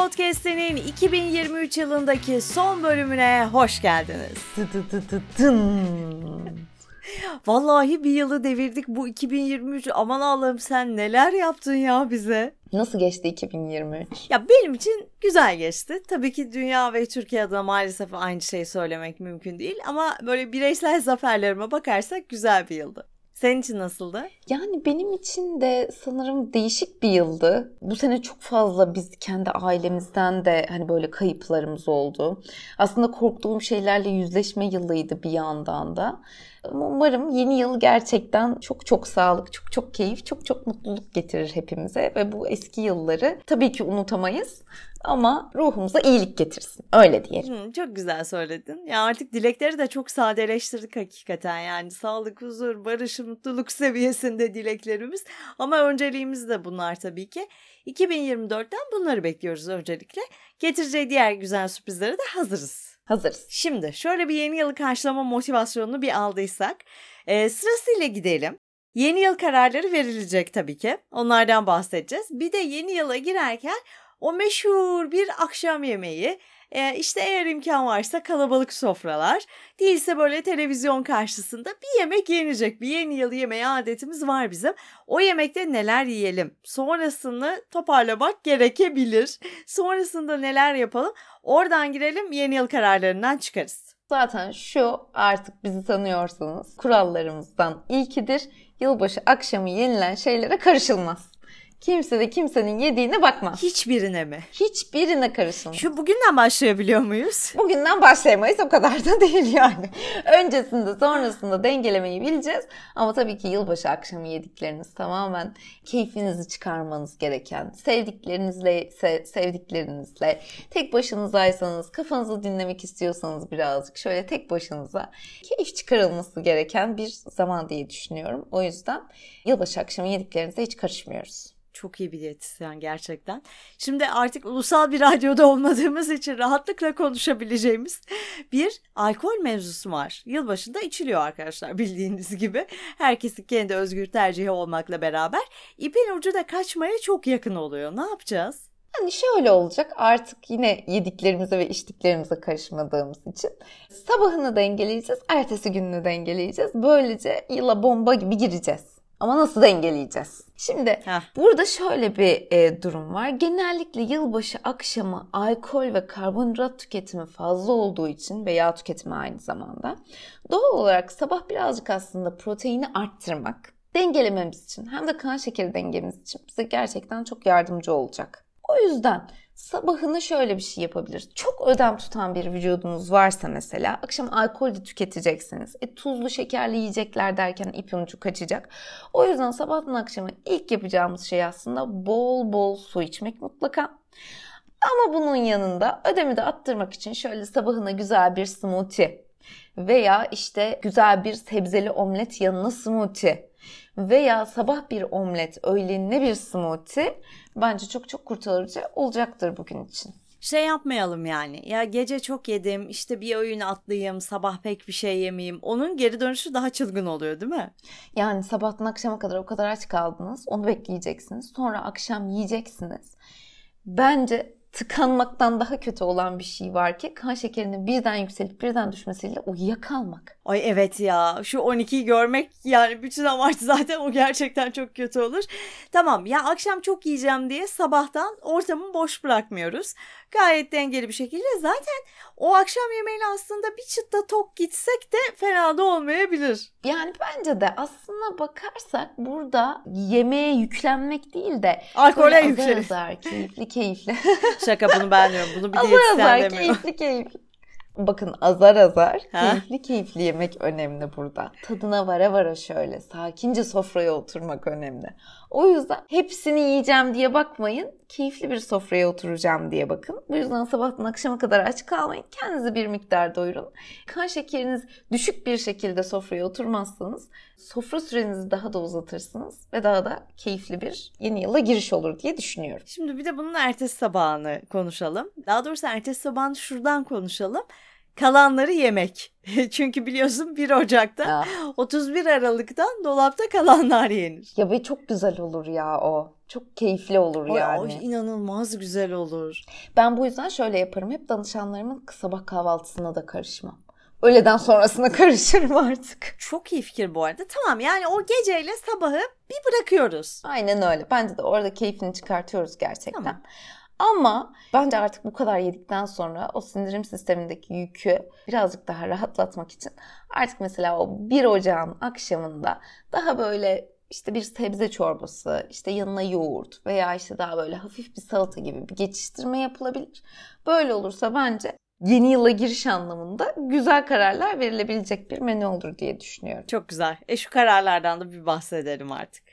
Podcast'inin 2023 yılındaki son bölümüne hoş geldiniz. Vallahi bir yılı devirdik bu 2023. Aman Allah'ım sen neler yaptın ya bize. Nasıl geçti 2023? Ya benim için güzel geçti. Tabii ki dünya ve Türkiye adına maalesef aynı şeyi söylemek mümkün değil. Ama böyle bireysel zaferlerime bakarsak güzel bir yıldı. Senin için nasıldı? Yani benim için de sanırım değişik bir yıldı. Bu sene çok fazla biz kendi ailemizden de hani böyle kayıplarımız oldu. Aslında korktuğum şeylerle yüzleşme yılıydı bir yandan da. Umarım yeni yıl gerçekten çok çok sağlık, çok çok keyif, çok çok mutluluk getirir hepimize ve bu eski yılları tabii ki unutamayız ama ruhumuza iyilik getirsin. Öyle diyelim. Hı, çok güzel söyledin. Ya artık dilekleri de çok sadeleştirdik hakikaten. Yani sağlık, huzur, barış, mutluluk seviyesinde dileklerimiz. Ama önceliğimiz de bunlar tabii ki. 2024'ten bunları bekliyoruz öncelikle. Getireceği diğer güzel sürprizlere de hazırız. Hazırız. Şimdi şöyle bir yeni yılı karşılama motivasyonunu bir aldıysak e, sırasıyla gidelim. Yeni yıl kararları verilecek tabii ki. Onlardan bahsedeceğiz. Bir de yeni yıla girerken o meşhur bir akşam yemeği, e, işte eğer imkan varsa kalabalık sofralar, değilse böyle televizyon karşısında bir yemek yenecek. Bir yeni yıl yemeği adetimiz var bizim. O yemekte neler yiyelim? Sonrasını toparlamak gerekebilir. Sonrasında neler yapalım? Oradan girelim yeni yıl kararlarından çıkarız. Zaten şu artık bizi tanıyorsanız kurallarımızdan ilkidir. Yılbaşı akşamı yenilen şeylere karışılmaz. Kimse de kimsenin yediğine bakmaz. Hiçbirine mi? Hiçbirine karışılmaz. Şu bugünden başlayabiliyor muyuz? Bugünden başlayamayız o kadar da değil yani. Öncesinde sonrasında dengelemeyi bileceğiz. Ama tabii ki yılbaşı akşamı yedikleriniz tamamen keyfinizi çıkarmanız gereken, sevdiklerinizle, sevdiklerinizle, tek başınızaysanız, kafanızı dinlemek istiyorsanız birazcık şöyle tek başınıza keyif çıkarılması gereken bir zaman diye düşünüyorum. O yüzden yılbaşı akşamı yediklerinize hiç karışmıyoruz. Çok iyi bir diyetisyen gerçekten. Şimdi artık ulusal bir radyoda olmadığımız için rahatlıkla konuşabileceğimiz bir alkol mevzusu var. Yılbaşında içiliyor arkadaşlar bildiğiniz gibi. Herkesin kendi özgür tercihi olmakla beraber ipin ucu da kaçmaya çok yakın oluyor. Ne yapacağız? Hani şöyle olacak artık yine yediklerimize ve içtiklerimize karışmadığımız için sabahını dengeleyeceğiz, ertesi gününü dengeleyeceğiz. Böylece yıla bomba gibi gireceğiz. Ama nasıl dengeleyeceğiz? Şimdi Heh. burada şöyle bir e, durum var. Genellikle yılbaşı akşamı alkol ve karbonhidrat tüketimi fazla olduğu için ve yağ tüketimi aynı zamanda doğal olarak sabah birazcık aslında proteini arttırmak dengelememiz için hem de kan şekeri dengemiz için bize gerçekten çok yardımcı olacak. O yüzden sabahını şöyle bir şey yapabilir. Çok ödem tutan bir vücudunuz varsa mesela akşam alkol de tüketeceksiniz. E, tuzlu şekerli yiyecekler derken ipin ucu kaçacak. O yüzden sabahtan akşama ilk yapacağımız şey aslında bol bol su içmek mutlaka. Ama bunun yanında ödemi de attırmak için şöyle sabahına güzel bir smoothie veya işte güzel bir sebzeli omlet yanına smoothie veya sabah bir omlet, öğlenine bir smoothie bence çok çok kurtarıcı olacaktır bugün için. Şey yapmayalım yani. Ya gece çok yedim, işte bir öğün atlayayım, sabah pek bir şey yemeyeyim. Onun geri dönüşü daha çılgın oluyor değil mi? Yani sabahtan akşama kadar o kadar aç kaldınız. Onu bekleyeceksiniz. Sonra akşam yiyeceksiniz. Bence tıkanmaktan daha kötü olan bir şey var ki kan şekerinin birden yükselip birden düşmesiyle uyuyakalmak. Ay evet ya şu 12'yi görmek yani bütün amaç zaten o gerçekten çok kötü olur. Tamam ya akşam çok yiyeceğim diye sabahtan ortamı boş bırakmıyoruz. Gayet dengeli bir şekilde zaten o akşam yemeğini aslında bir çıtta tok gitsek de fena da olmayabilir. Yani bence de aslına bakarsak burada yemeğe yüklenmek değil de alkole. Azar azar keyifli keyifli. Şaka bunu ben diyorum. Bunu bir. Azar azar keyifli keyifli. Bakın azar azar ha? keyifli keyifli yemek önemli burada. Tadına vara vara şöyle sakince sofraya oturmak önemli. O yüzden hepsini yiyeceğim diye bakmayın. Keyifli bir sofraya oturacağım diye bakın. Bu yüzden sabahtan akşama kadar aç kalmayın. Kendinizi bir miktar doyurun. Kan şekeriniz düşük bir şekilde sofraya oturmazsanız sofra sürenizi daha da uzatırsınız ve daha da keyifli bir yeni yıla giriş olur diye düşünüyorum. Şimdi bir de bunun ertesi sabahını konuşalım. Daha doğrusu ertesi sabahını şuradan konuşalım kalanları yemek. Çünkü biliyorsun 1 Ocak'ta Ya. 31 Aralık'tan dolapta kalanlar yenir. Ya ve çok güzel olur ya o. Çok keyifli olur Ay, yani. ay, inanılmaz güzel olur. Ben bu yüzden şöyle yaparım. Hep danışanlarımın sabah kahvaltısına da karışmam. Öğleden sonrasına karışırım artık. Çok iyi fikir bu arada. Tamam yani o geceyle sabahı bir bırakıyoruz. Aynen öyle. Bence de orada keyfini çıkartıyoruz gerçekten. Tamam. Ama bence artık bu kadar yedikten sonra o sindirim sistemindeki yükü birazcık daha rahatlatmak için artık mesela o 1 Ocağın akşamında daha böyle işte bir sebze çorbası, işte yanına yoğurt veya işte daha böyle hafif bir salata gibi bir geçiştirme yapılabilir. Böyle olursa bence yeni yıla giriş anlamında güzel kararlar verilebilecek bir menü olur diye düşünüyorum. Çok güzel. E şu kararlardan da bir bahsedelim artık.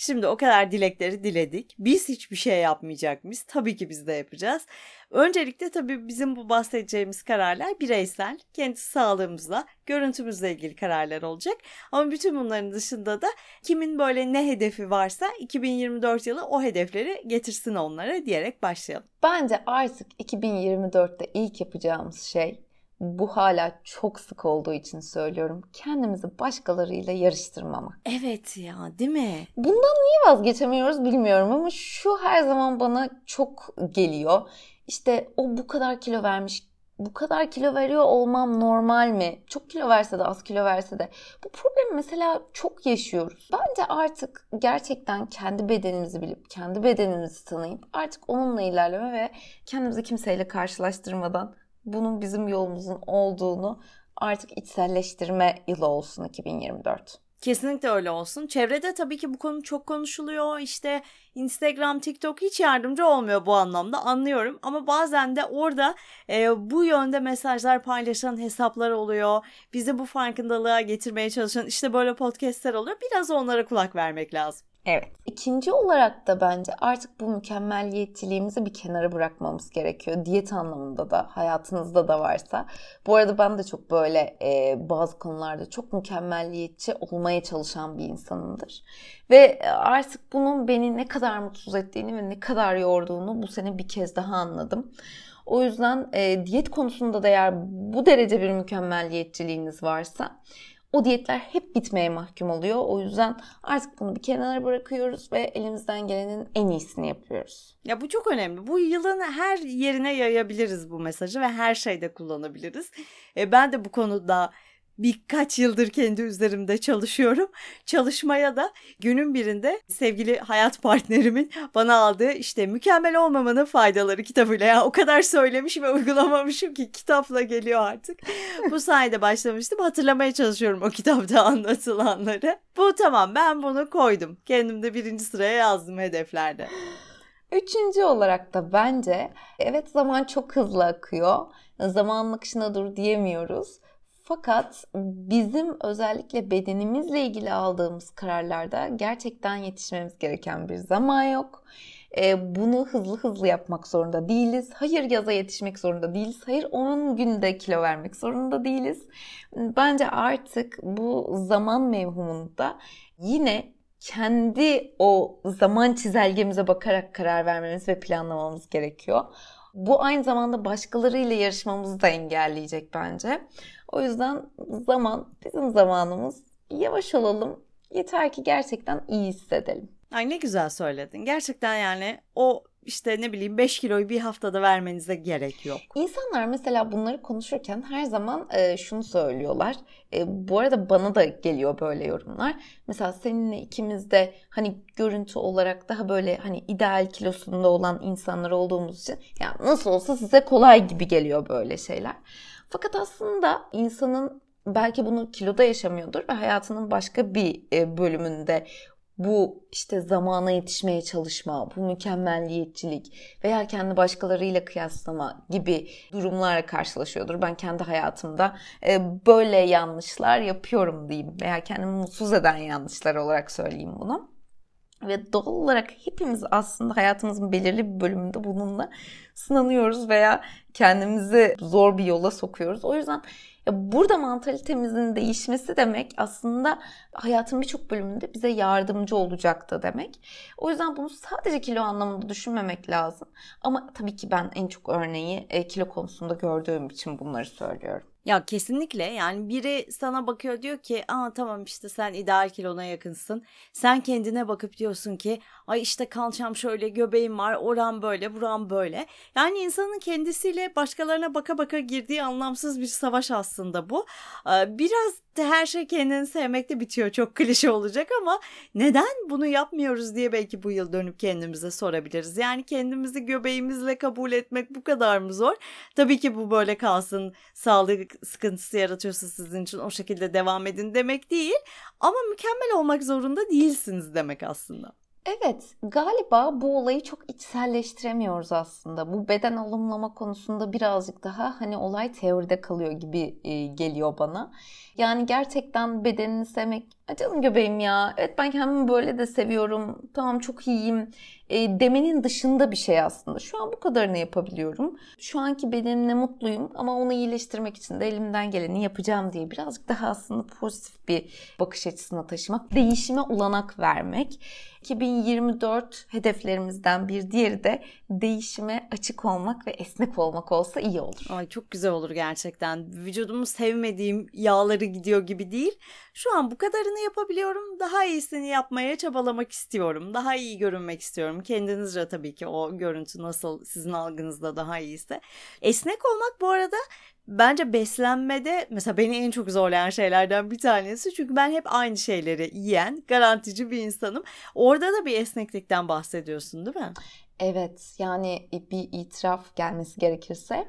Şimdi o kadar dilekleri diledik. Biz hiçbir şey yapmayacak mıyız? Tabii ki biz de yapacağız. Öncelikle tabii bizim bu bahsedeceğimiz kararlar bireysel, kendi sağlığımızla, görüntümüzle ilgili kararlar olacak. Ama bütün bunların dışında da kimin böyle ne hedefi varsa 2024 yılı o hedefleri getirsin onlara diyerek başlayalım. Bence artık 2024'te ilk yapacağımız şey bu hala çok sık olduğu için söylüyorum. Kendimizi başkalarıyla yarıştırmamak. Evet ya değil mi? Bundan niye vazgeçemiyoruz bilmiyorum ama şu her zaman bana çok geliyor. İşte o bu kadar kilo vermiş, bu kadar kilo veriyor olmam normal mi? Çok kilo verse de az kilo verse de. Bu problemi mesela çok yaşıyoruz. Bence artık gerçekten kendi bedenimizi bilip, kendi bedenimizi tanıyıp artık onunla ilerleme ve kendimizi kimseyle karşılaştırmadan bunun bizim yolumuzun olduğunu artık içselleştirme yılı olsun 2024. Kesinlikle öyle olsun. Çevrede tabii ki bu konu çok konuşuluyor. İşte Instagram, TikTok hiç yardımcı olmuyor bu anlamda anlıyorum. Ama bazen de orada e, bu yönde mesajlar paylaşan hesaplar oluyor. Bizi bu farkındalığa getirmeye çalışan işte böyle podcastler oluyor. Biraz onlara kulak vermek lazım. Evet. İkinci olarak da bence artık bu mükemmeliyetçiliğimizi bir kenara bırakmamız gerekiyor. Diyet anlamında da, hayatınızda da varsa. Bu arada ben de çok böyle e, bazı konularda çok mükemmeliyetçi olmaya çalışan bir insanımdır. Ve artık bunun beni ne kadar mutsuz ettiğini ve ne kadar yorduğunu bu sene bir kez daha anladım. O yüzden e, diyet konusunda da eğer bu derece bir mükemmeliyetçiliğiniz varsa o diyetler hep bitmeye mahkum oluyor. O yüzden artık bunu bir kenara bırakıyoruz ve elimizden gelenin en iyisini yapıyoruz. Ya bu çok önemli. Bu yılın her yerine yayabiliriz bu mesajı ve her şeyde kullanabiliriz. E, ben de bu konuda birkaç yıldır kendi üzerimde çalışıyorum. Çalışmaya da günün birinde sevgili hayat partnerimin bana aldığı işte mükemmel olmamanın faydaları kitabıyla ya o kadar söylemiş ve uygulamamışım ki kitapla geliyor artık. Bu sayede başlamıştım. Hatırlamaya çalışıyorum o kitapta anlatılanları. Bu tamam ben bunu koydum. Kendim de birinci sıraya yazdım hedeflerde. Üçüncü olarak da bence evet zaman çok hızlı akıyor. Zamanın akışına dur diyemiyoruz. Fakat bizim özellikle bedenimizle ilgili aldığımız kararlarda gerçekten yetişmemiz gereken bir zaman yok. E, bunu hızlı hızlı yapmak zorunda değiliz. Hayır yaza yetişmek zorunda değiliz. Hayır 10 günde kilo vermek zorunda değiliz. Bence artık bu zaman mevhumunda yine kendi o zaman çizelgemize bakarak karar vermemiz ve planlamamız gerekiyor. Bu aynı zamanda başkalarıyla yarışmamızı da engelleyecek bence. O yüzden zaman bizim zamanımız. Yavaş olalım. Yeter ki gerçekten iyi hissedelim. Ay ne güzel söyledin. Gerçekten yani o işte ne bileyim 5 kiloyu bir haftada vermenize gerek yok. İnsanlar mesela bunları konuşurken her zaman e, şunu söylüyorlar. E, bu arada bana da geliyor böyle yorumlar. Mesela seninle ikimiz de hani görüntü olarak daha böyle hani ideal kilosunda olan insanlar olduğumuz için ya nasıl olsa size kolay gibi geliyor böyle şeyler. Fakat aslında insanın belki bunu kiloda yaşamıyordur ve hayatının başka bir e, bölümünde bu işte zamana yetişmeye çalışma, bu mükemmelliyetçilik veya kendi başkalarıyla kıyaslama gibi durumlarla karşılaşıyordur. Ben kendi hayatımda e, böyle yanlışlar yapıyorum diyeyim veya kendimi mutsuz eden yanlışlar olarak söyleyeyim bunu. Ve doğal olarak hepimiz aslında hayatımızın belirli bir bölümünde bununla sınanıyoruz veya kendimizi zor bir yola sokuyoruz. O yüzden burada mantalitemizin değişmesi demek aslında hayatın birçok bölümünde bize yardımcı olacaktı demek. O yüzden bunu sadece kilo anlamında düşünmemek lazım. Ama tabii ki ben en çok örneği e, kilo konusunda gördüğüm için bunları söylüyorum. Ya kesinlikle yani biri sana bakıyor diyor ki aa tamam işte sen ideal kilona yakınsın. Sen kendine bakıp diyorsun ki ay işte kalçam şöyle göbeğim var oram böyle buram böyle. Yani insanın kendisiyle başkalarına baka baka girdiği anlamsız bir savaş aslında bu. Biraz her şey kendini sevmekte bitiyor çok klişe olacak ama neden bunu yapmıyoruz diye belki bu yıl dönüp kendimize sorabiliriz. Yani kendimizi göbeğimizle kabul etmek bu kadar mı zor? Tabii ki bu böyle kalsın sağlık sıkıntısı yaratıyorsa sizin için o şekilde devam edin demek değil ama mükemmel olmak zorunda değilsiniz demek aslında. Evet, galiba bu olayı çok içselleştiremiyoruz aslında. Bu beden alımlama konusunda birazcık daha hani olay teoride kalıyor gibi e, geliyor bana. Yani gerçekten bedenini sevmek, canım göbeğim ya, evet ben kendimi böyle de seviyorum, tamam çok iyiyim e, demenin dışında bir şey aslında. Şu an bu kadarını yapabiliyorum. Şu anki bedenimle mutluyum ama onu iyileştirmek için de elimden geleni yapacağım diye birazcık daha aslında pozitif bir bakış açısına taşımak, değişime olanak vermek. 2024 hedeflerimizden bir diğeri de değişime açık olmak ve esnek olmak olsa iyi olur. Ay çok güzel olur gerçekten. Vücudumu sevmediğim yağları gidiyor gibi değil. Şu an bu kadarını yapabiliyorum. Daha iyisini yapmaya çabalamak istiyorum. Daha iyi görünmek istiyorum. Kendinizce tabii ki o görüntü nasıl sizin algınızda daha iyiyse. Esnek olmak bu arada bence beslenmede mesela beni en çok zorlayan şeylerden bir tanesi. Çünkü ben hep aynı şeyleri yiyen garantici bir insanım. Orada da bir esneklikten bahsediyorsun değil mi? Evet yani bir itiraf gelmesi gerekirse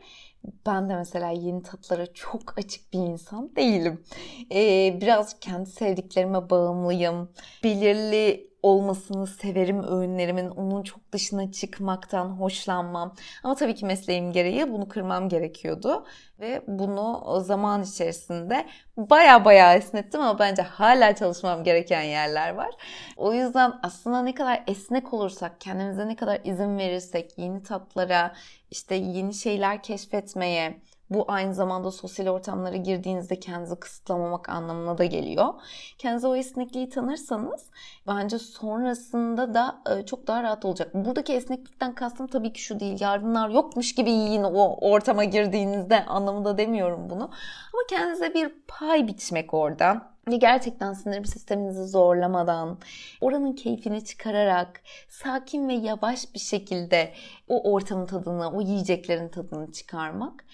ben de mesela yeni tatlara çok açık bir insan değilim. Ee, biraz kendi sevdiklerime bağımlıyım. Belirli olmasını severim öğünlerimin. Onun çok dışına çıkmaktan hoşlanmam. Ama tabii ki mesleğim gereği bunu kırmam gerekiyordu. Ve bunu zaman içerisinde baya baya esnettim ama bence hala çalışmam gereken yerler var. O yüzden aslında ne kadar esnek olursak, kendimize ne kadar izin verirsek yeni tatlara, işte yeni şeyler keşfetmeye, bu aynı zamanda sosyal ortamlara girdiğinizde kendinizi kısıtlamamak anlamına da geliyor. Kendinize o esnekliği tanırsanız bence sonrasında da e, çok daha rahat olacak. Buradaki esneklikten kastım tabii ki şu değil. Yardımlar yokmuş gibi yiyin o ortama girdiğinizde anlamında demiyorum bunu. Ama kendinize bir pay biçmek orada ve gerçekten sinir sisteminizi zorlamadan, oranın keyfini çıkararak, sakin ve yavaş bir şekilde o ortamın tadını, o yiyeceklerin tadını çıkarmak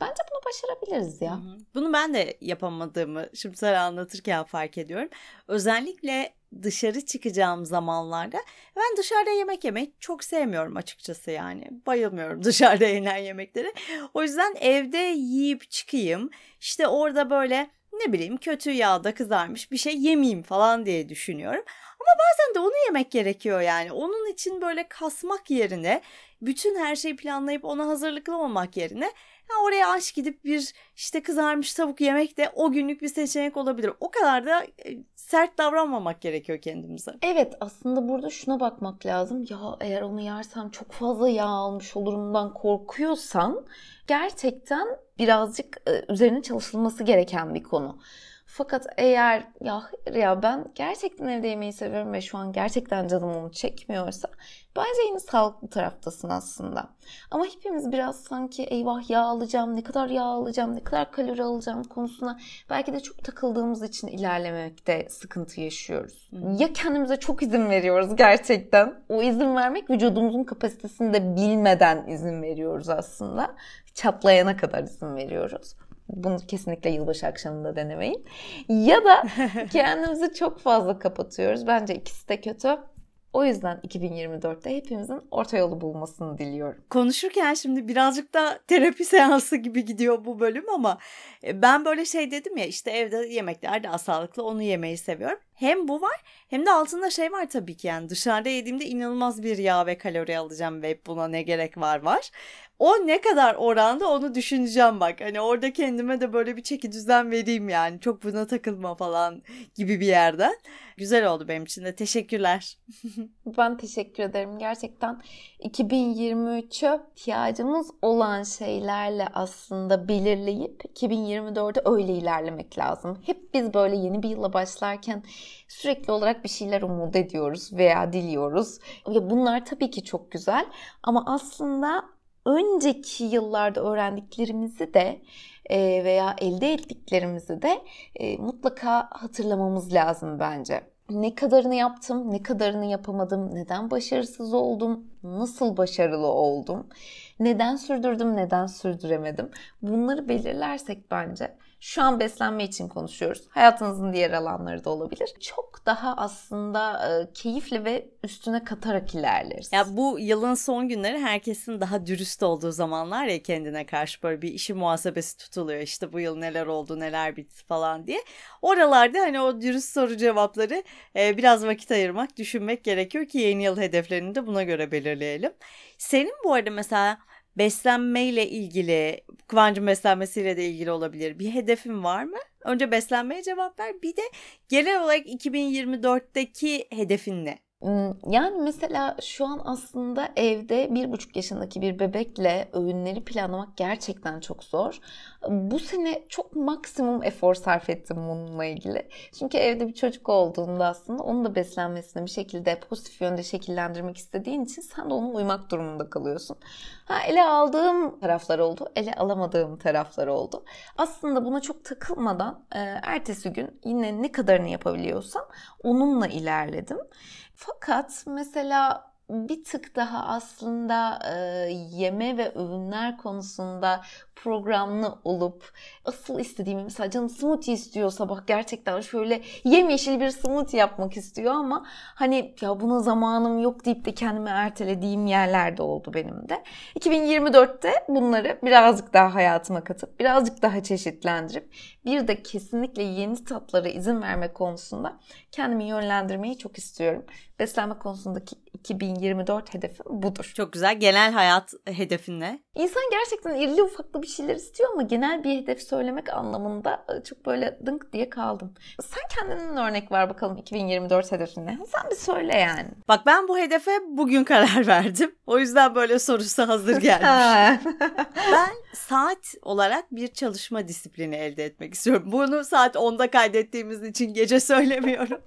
Bence bunu başarabiliriz ya. Bunu ben de yapamadığımı şimdi sana anlatırken fark ediyorum. Özellikle dışarı çıkacağım zamanlarda ben dışarıda yemek yemek çok sevmiyorum açıkçası yani. Bayılmıyorum dışarıda yenen yemekleri. O yüzden evde yiyip çıkayım. İşte orada böyle ne bileyim kötü yağda kızarmış bir şey yemeyeyim falan diye düşünüyorum. Ama bazen de onu yemek gerekiyor yani. Onun için böyle kasmak yerine bütün her şeyi planlayıp ona hazırlıklı olmak yerine Ha, oraya aç gidip bir işte kızarmış tavuk yemek de o günlük bir seçenek olabilir. O kadar da e, sert davranmamak gerekiyor kendimize. Evet aslında burada şuna bakmak lazım. Ya eğer onu yersem çok fazla yağ almış olurumdan korkuyorsan gerçekten birazcık e, üzerine çalışılması gereken bir konu. Fakat eğer ya hayır ya ben gerçekten evde yemeği seviyorum ve şu an gerçekten canım onu çekmiyorsa bence yine sağlıklı taraftasın aslında. Ama hepimiz biraz sanki eyvah yağ alacağım, ne kadar yağ alacağım, ne kadar kalori alacağım konusuna belki de çok takıldığımız için ilerlemekte sıkıntı yaşıyoruz. Ya kendimize çok izin veriyoruz gerçekten. O izin vermek vücudumuzun kapasitesini de bilmeden izin veriyoruz aslında. Çatlayana kadar izin veriyoruz. Bunu kesinlikle yılbaşı akşamında denemeyin. Ya da kendimizi çok fazla kapatıyoruz. Bence ikisi de kötü. O yüzden 2024'te hepimizin orta yolu bulmasını diliyorum. Konuşurken şimdi birazcık da terapi seansı gibi gidiyor bu bölüm ama e, ben böyle şey dedim ya işte evde yemekler daha sağlıklı onu yemeyi seviyorum. Hem bu var hem de altında şey var tabii ki yani dışarıda yediğimde inanılmaz bir yağ ve kalori alacağım ve buna ne gerek var var. O ne kadar oranda onu düşüneceğim bak. Hani orada kendime de böyle bir çeki düzen vereyim yani. Çok buna takılma falan gibi bir yerden. Güzel oldu benim için de. Teşekkürler. ben teşekkür ederim. Gerçekten 2023'e ihtiyacımız olan şeylerle aslında belirleyip 2024'e öyle ilerlemek lazım. Hep biz böyle yeni bir yıla başlarken sürekli olarak bir şeyler umut ediyoruz veya diliyoruz. Bunlar tabii ki çok güzel ama aslında önceki yıllarda öğrendiklerimizi de e, veya elde ettiklerimizi de e, mutlaka hatırlamamız lazım bence. Ne kadarını yaptım, ne kadarını yapamadım, neden başarısız oldum, nasıl başarılı oldum, neden sürdürdüm, neden sürdüremedim. Bunları belirlersek bence şu an beslenme için konuşuyoruz. Hayatınızın diğer alanları da olabilir. Çok daha aslında e, keyifli ve üstüne katarak ilerleriz. Ya bu yılın son günleri herkesin daha dürüst olduğu zamanlar ya kendine karşı böyle bir işi muhasebesi tutuluyor. İşte bu yıl neler oldu, neler bitti falan diye. Oralarda hani o dürüst soru cevapları e, biraz vakit ayırmak, düşünmek gerekiyor ki yeni yıl hedeflerini de buna göre belirleyelim. Senin bu arada mesela beslenmeyle ilgili, Kıvancın beslenmesiyle de ilgili olabilir. Bir hedefin var mı? Önce beslenmeye cevap ver. Bir de genel olarak 2024'teki hedefin ne? Hmm, yani mesela şu an aslında evde bir buçuk yaşındaki bir bebekle öğünleri planlamak gerçekten çok zor. Bu sene çok maksimum efor sarf ettim bununla ilgili. Çünkü evde bir çocuk olduğunda aslında onun da beslenmesini bir şekilde pozitif yönde şekillendirmek istediğin için sen de ona uymak durumunda kalıyorsun. Ha, ele aldığım taraflar oldu, ele alamadığım taraflar oldu. Aslında buna çok takılmadan e, ertesi gün yine ne kadarını yapabiliyorsam onunla ilerledim. Fakat mesela bir tık daha aslında e, yeme ve öğünler konusunda programlı olup asıl istediğim mesela canım smoothie istiyor sabah gerçekten şöyle yemyeşil bir smoothie yapmak istiyor ama hani ya buna zamanım yok deyip de kendime ertelediğim yerlerde oldu benim de. 2024'te bunları birazcık daha hayatıma katıp birazcık daha çeşitlendirip bir de kesinlikle yeni tatlara izin verme konusunda kendimi yönlendirmeyi çok istiyorum. Beslenme konusundaki 2024 hedefim budur. Çok güzel. Genel hayat hedefin ne? İnsan gerçekten irili ufaklı bir şeyler istiyor ama genel bir hedef söylemek anlamında e, çok böyle dınk diye kaldım. Sen kendinin örnek ver bakalım 2024 hedefine. Sen bir söyle yani. Bak ben bu hedefe bugün karar verdim. O yüzden böyle sorusu hazır gelmiş. ben saat olarak bir çalışma disiplini elde etmek istiyorum. Bunu saat 10'da kaydettiğimiz için gece söylemiyorum.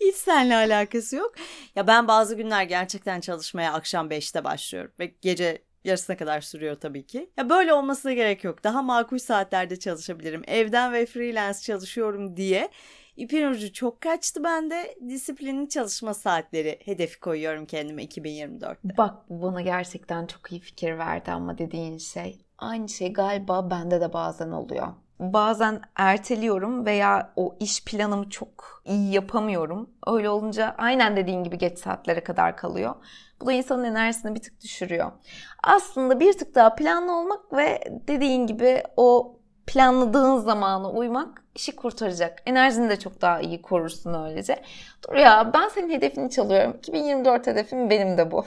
Hiç seninle alakası yok. Ya ben bazı günler gerçekten çalışmaya akşam 5'te başlıyorum ve gece yarısına kadar sürüyor tabii ki. Ya böyle olmasına gerek yok. Daha makul saatlerde çalışabilirim. Evden ve freelance çalışıyorum diye İpin ucu çok kaçtı bende. Disiplinli çalışma saatleri hedefi koyuyorum kendime 2024'te. Bak bana gerçekten çok iyi fikir verdi ama dediğin şey. Aynı şey galiba bende de bazen oluyor bazen erteliyorum veya o iş planımı çok iyi yapamıyorum. Öyle olunca aynen dediğin gibi geç saatlere kadar kalıyor. Bu da insanın enerjisini bir tık düşürüyor. Aslında bir tık daha planlı olmak ve dediğin gibi o planladığın zamana uymak işi kurtaracak. Enerjini de çok daha iyi korursun öylece. Dur ya ben senin hedefini çalıyorum. 2024 hedefim benim de bu.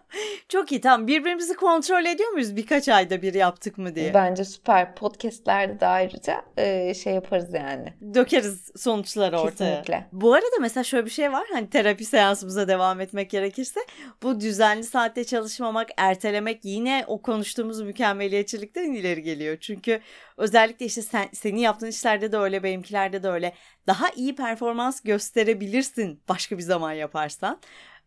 çok iyi tamam. Birbirimizi kontrol ediyor muyuz birkaç ayda bir yaptık mı diye? Bence süper. Podcastlerde de ayrıca e, şey yaparız yani. Dökeriz sonuçları ortaya. Kesinlikle. Bu arada mesela şöyle bir şey var. Hani terapi seansımıza devam etmek gerekirse bu düzenli saatte çalışmamak, ertelemek yine o konuştuğumuz mükemmeliyetçilikten ileri geliyor. Çünkü özellikle işte sen, senin yaptığın işlerde de öyle, benimkilerde de öyle. Daha iyi performans gösterebilirsin başka bir zaman yaparsan.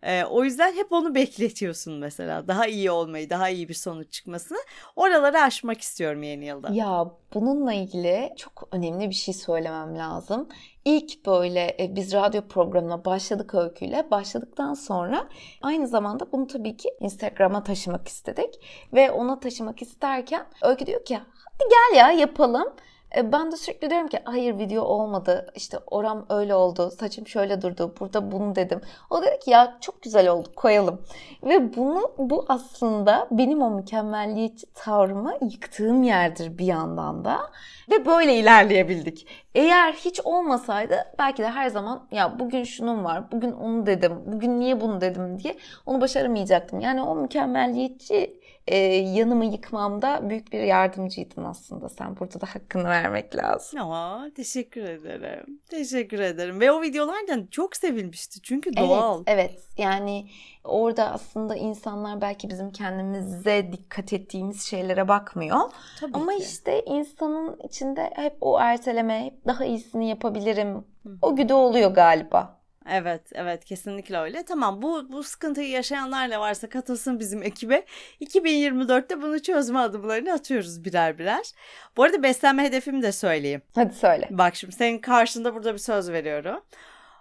Ee, o yüzden hep onu bekletiyorsun mesela. Daha iyi olmayı, daha iyi bir sonuç çıkmasını. Oraları aşmak istiyorum yeni yılda. Ya bununla ilgili çok önemli bir şey söylemem lazım. İlk böyle e, biz radyo programına başladık öyküyle. Başladıktan sonra aynı zamanda bunu tabii ki Instagram'a taşımak istedik. Ve ona taşımak isterken öykü diyor ki hadi gel ya yapalım. E, ben de sürekli diyorum ki hayır video olmadı. İşte oram öyle oldu. Saçım şöyle durdu. Burada bunu dedim. O dedi ki ya çok güzel oldu koyalım. Ve bunu bu aslında benim o mükemmelliyetçi tavrımı yıktığım yerdir bir yandan da. Ve böyle ilerleyebildik. Eğer hiç olmasaydı belki de her zaman ya bugün şunun var, bugün onu dedim, bugün niye bunu dedim diye onu başaramayacaktım. Yani o mükemmelliyetçi e, yanımı yıkmamda büyük bir yardımcıydın aslında. Sen burada da hakkını vermek lazım. Aa, teşekkür ederim. Teşekkür ederim. Ve o videolardan çok sevilmişti. Çünkü Evet, doğal. evet. Yani orada aslında insanlar belki bizim kendimize dikkat ettiğimiz şeylere bakmıyor. Tabii Ama ki. işte insanın içinde hep o erteleme, hep daha iyisini yapabilirim. Hı. O güdü oluyor galiba. Evet, evet kesinlikle öyle. Tamam bu bu sıkıntıyı yaşayanlar da varsa katılsın bizim ekibe. 2024'te bunu çözme adımlarını atıyoruz birer birer. Bu arada beslenme hedefimi de söyleyeyim. Hadi söyle. Bak şimdi senin karşında burada bir söz veriyorum.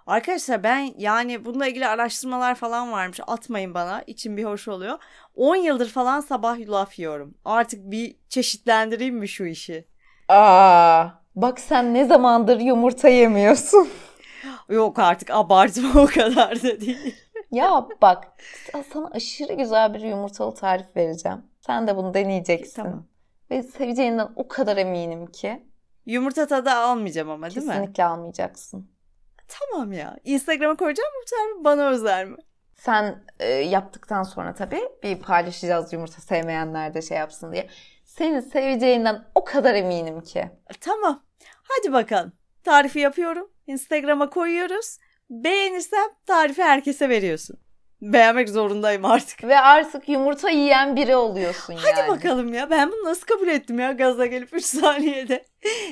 Arkadaşlar ben yani bununla ilgili araştırmalar falan varmış. Atmayın bana. İçim bir hoş oluyor. 10 yıldır falan sabah yulaf yiyorum. Artık bir çeşitlendireyim mi şu işi? Aa, bak sen ne zamandır yumurta yemiyorsun. Yok artık abartma o kadar da değil. ya bak sana aşırı güzel bir yumurtalı tarif vereceğim. Sen de bunu deneyeceksin. Tamam. Ve seveceğinden o kadar eminim ki. Yumurta tadı almayacağım ama değil mi? Kesinlikle almayacaksın. Tamam ya. Instagram'a koyacağım bu tarifi bana özel mi? Sen e, yaptıktan sonra tabii bir paylaşacağız yumurta sevmeyenler de şey yapsın diye. Senin seveceğinden o kadar eminim ki. Tamam. Hadi bakalım. Tarifi yapıyorum. Instagram'a koyuyoruz. Beğenirsem tarifi herkese veriyorsun. Beğenmek zorundayım artık. Ve artık yumurta yiyen biri oluyorsun yani. Hadi bakalım ya. Ben bunu nasıl kabul ettim ya gaza gelip 3 saniyede.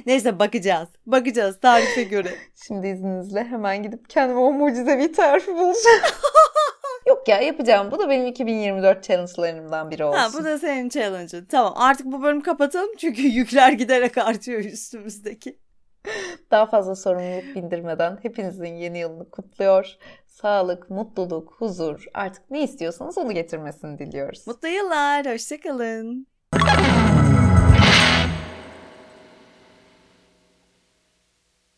Neyse bakacağız. Bakacağız tarife göre. Şimdi izninizle hemen gidip kendime o mucizevi tarifi bulacağım. Yok ya yapacağım. Bu da benim 2024 challenge'larımdan biri olsun. Ha bu da senin challenge'ın. Tamam artık bu bölümü kapatalım çünkü yükler giderek artıyor üstümüzdeki. Daha fazla sorumluluk bindirmeden hepinizin yeni yılını kutluyor. Sağlık, mutluluk, huzur artık ne istiyorsanız onu getirmesini diliyoruz. Mutlu yıllar. Hoşçakalın.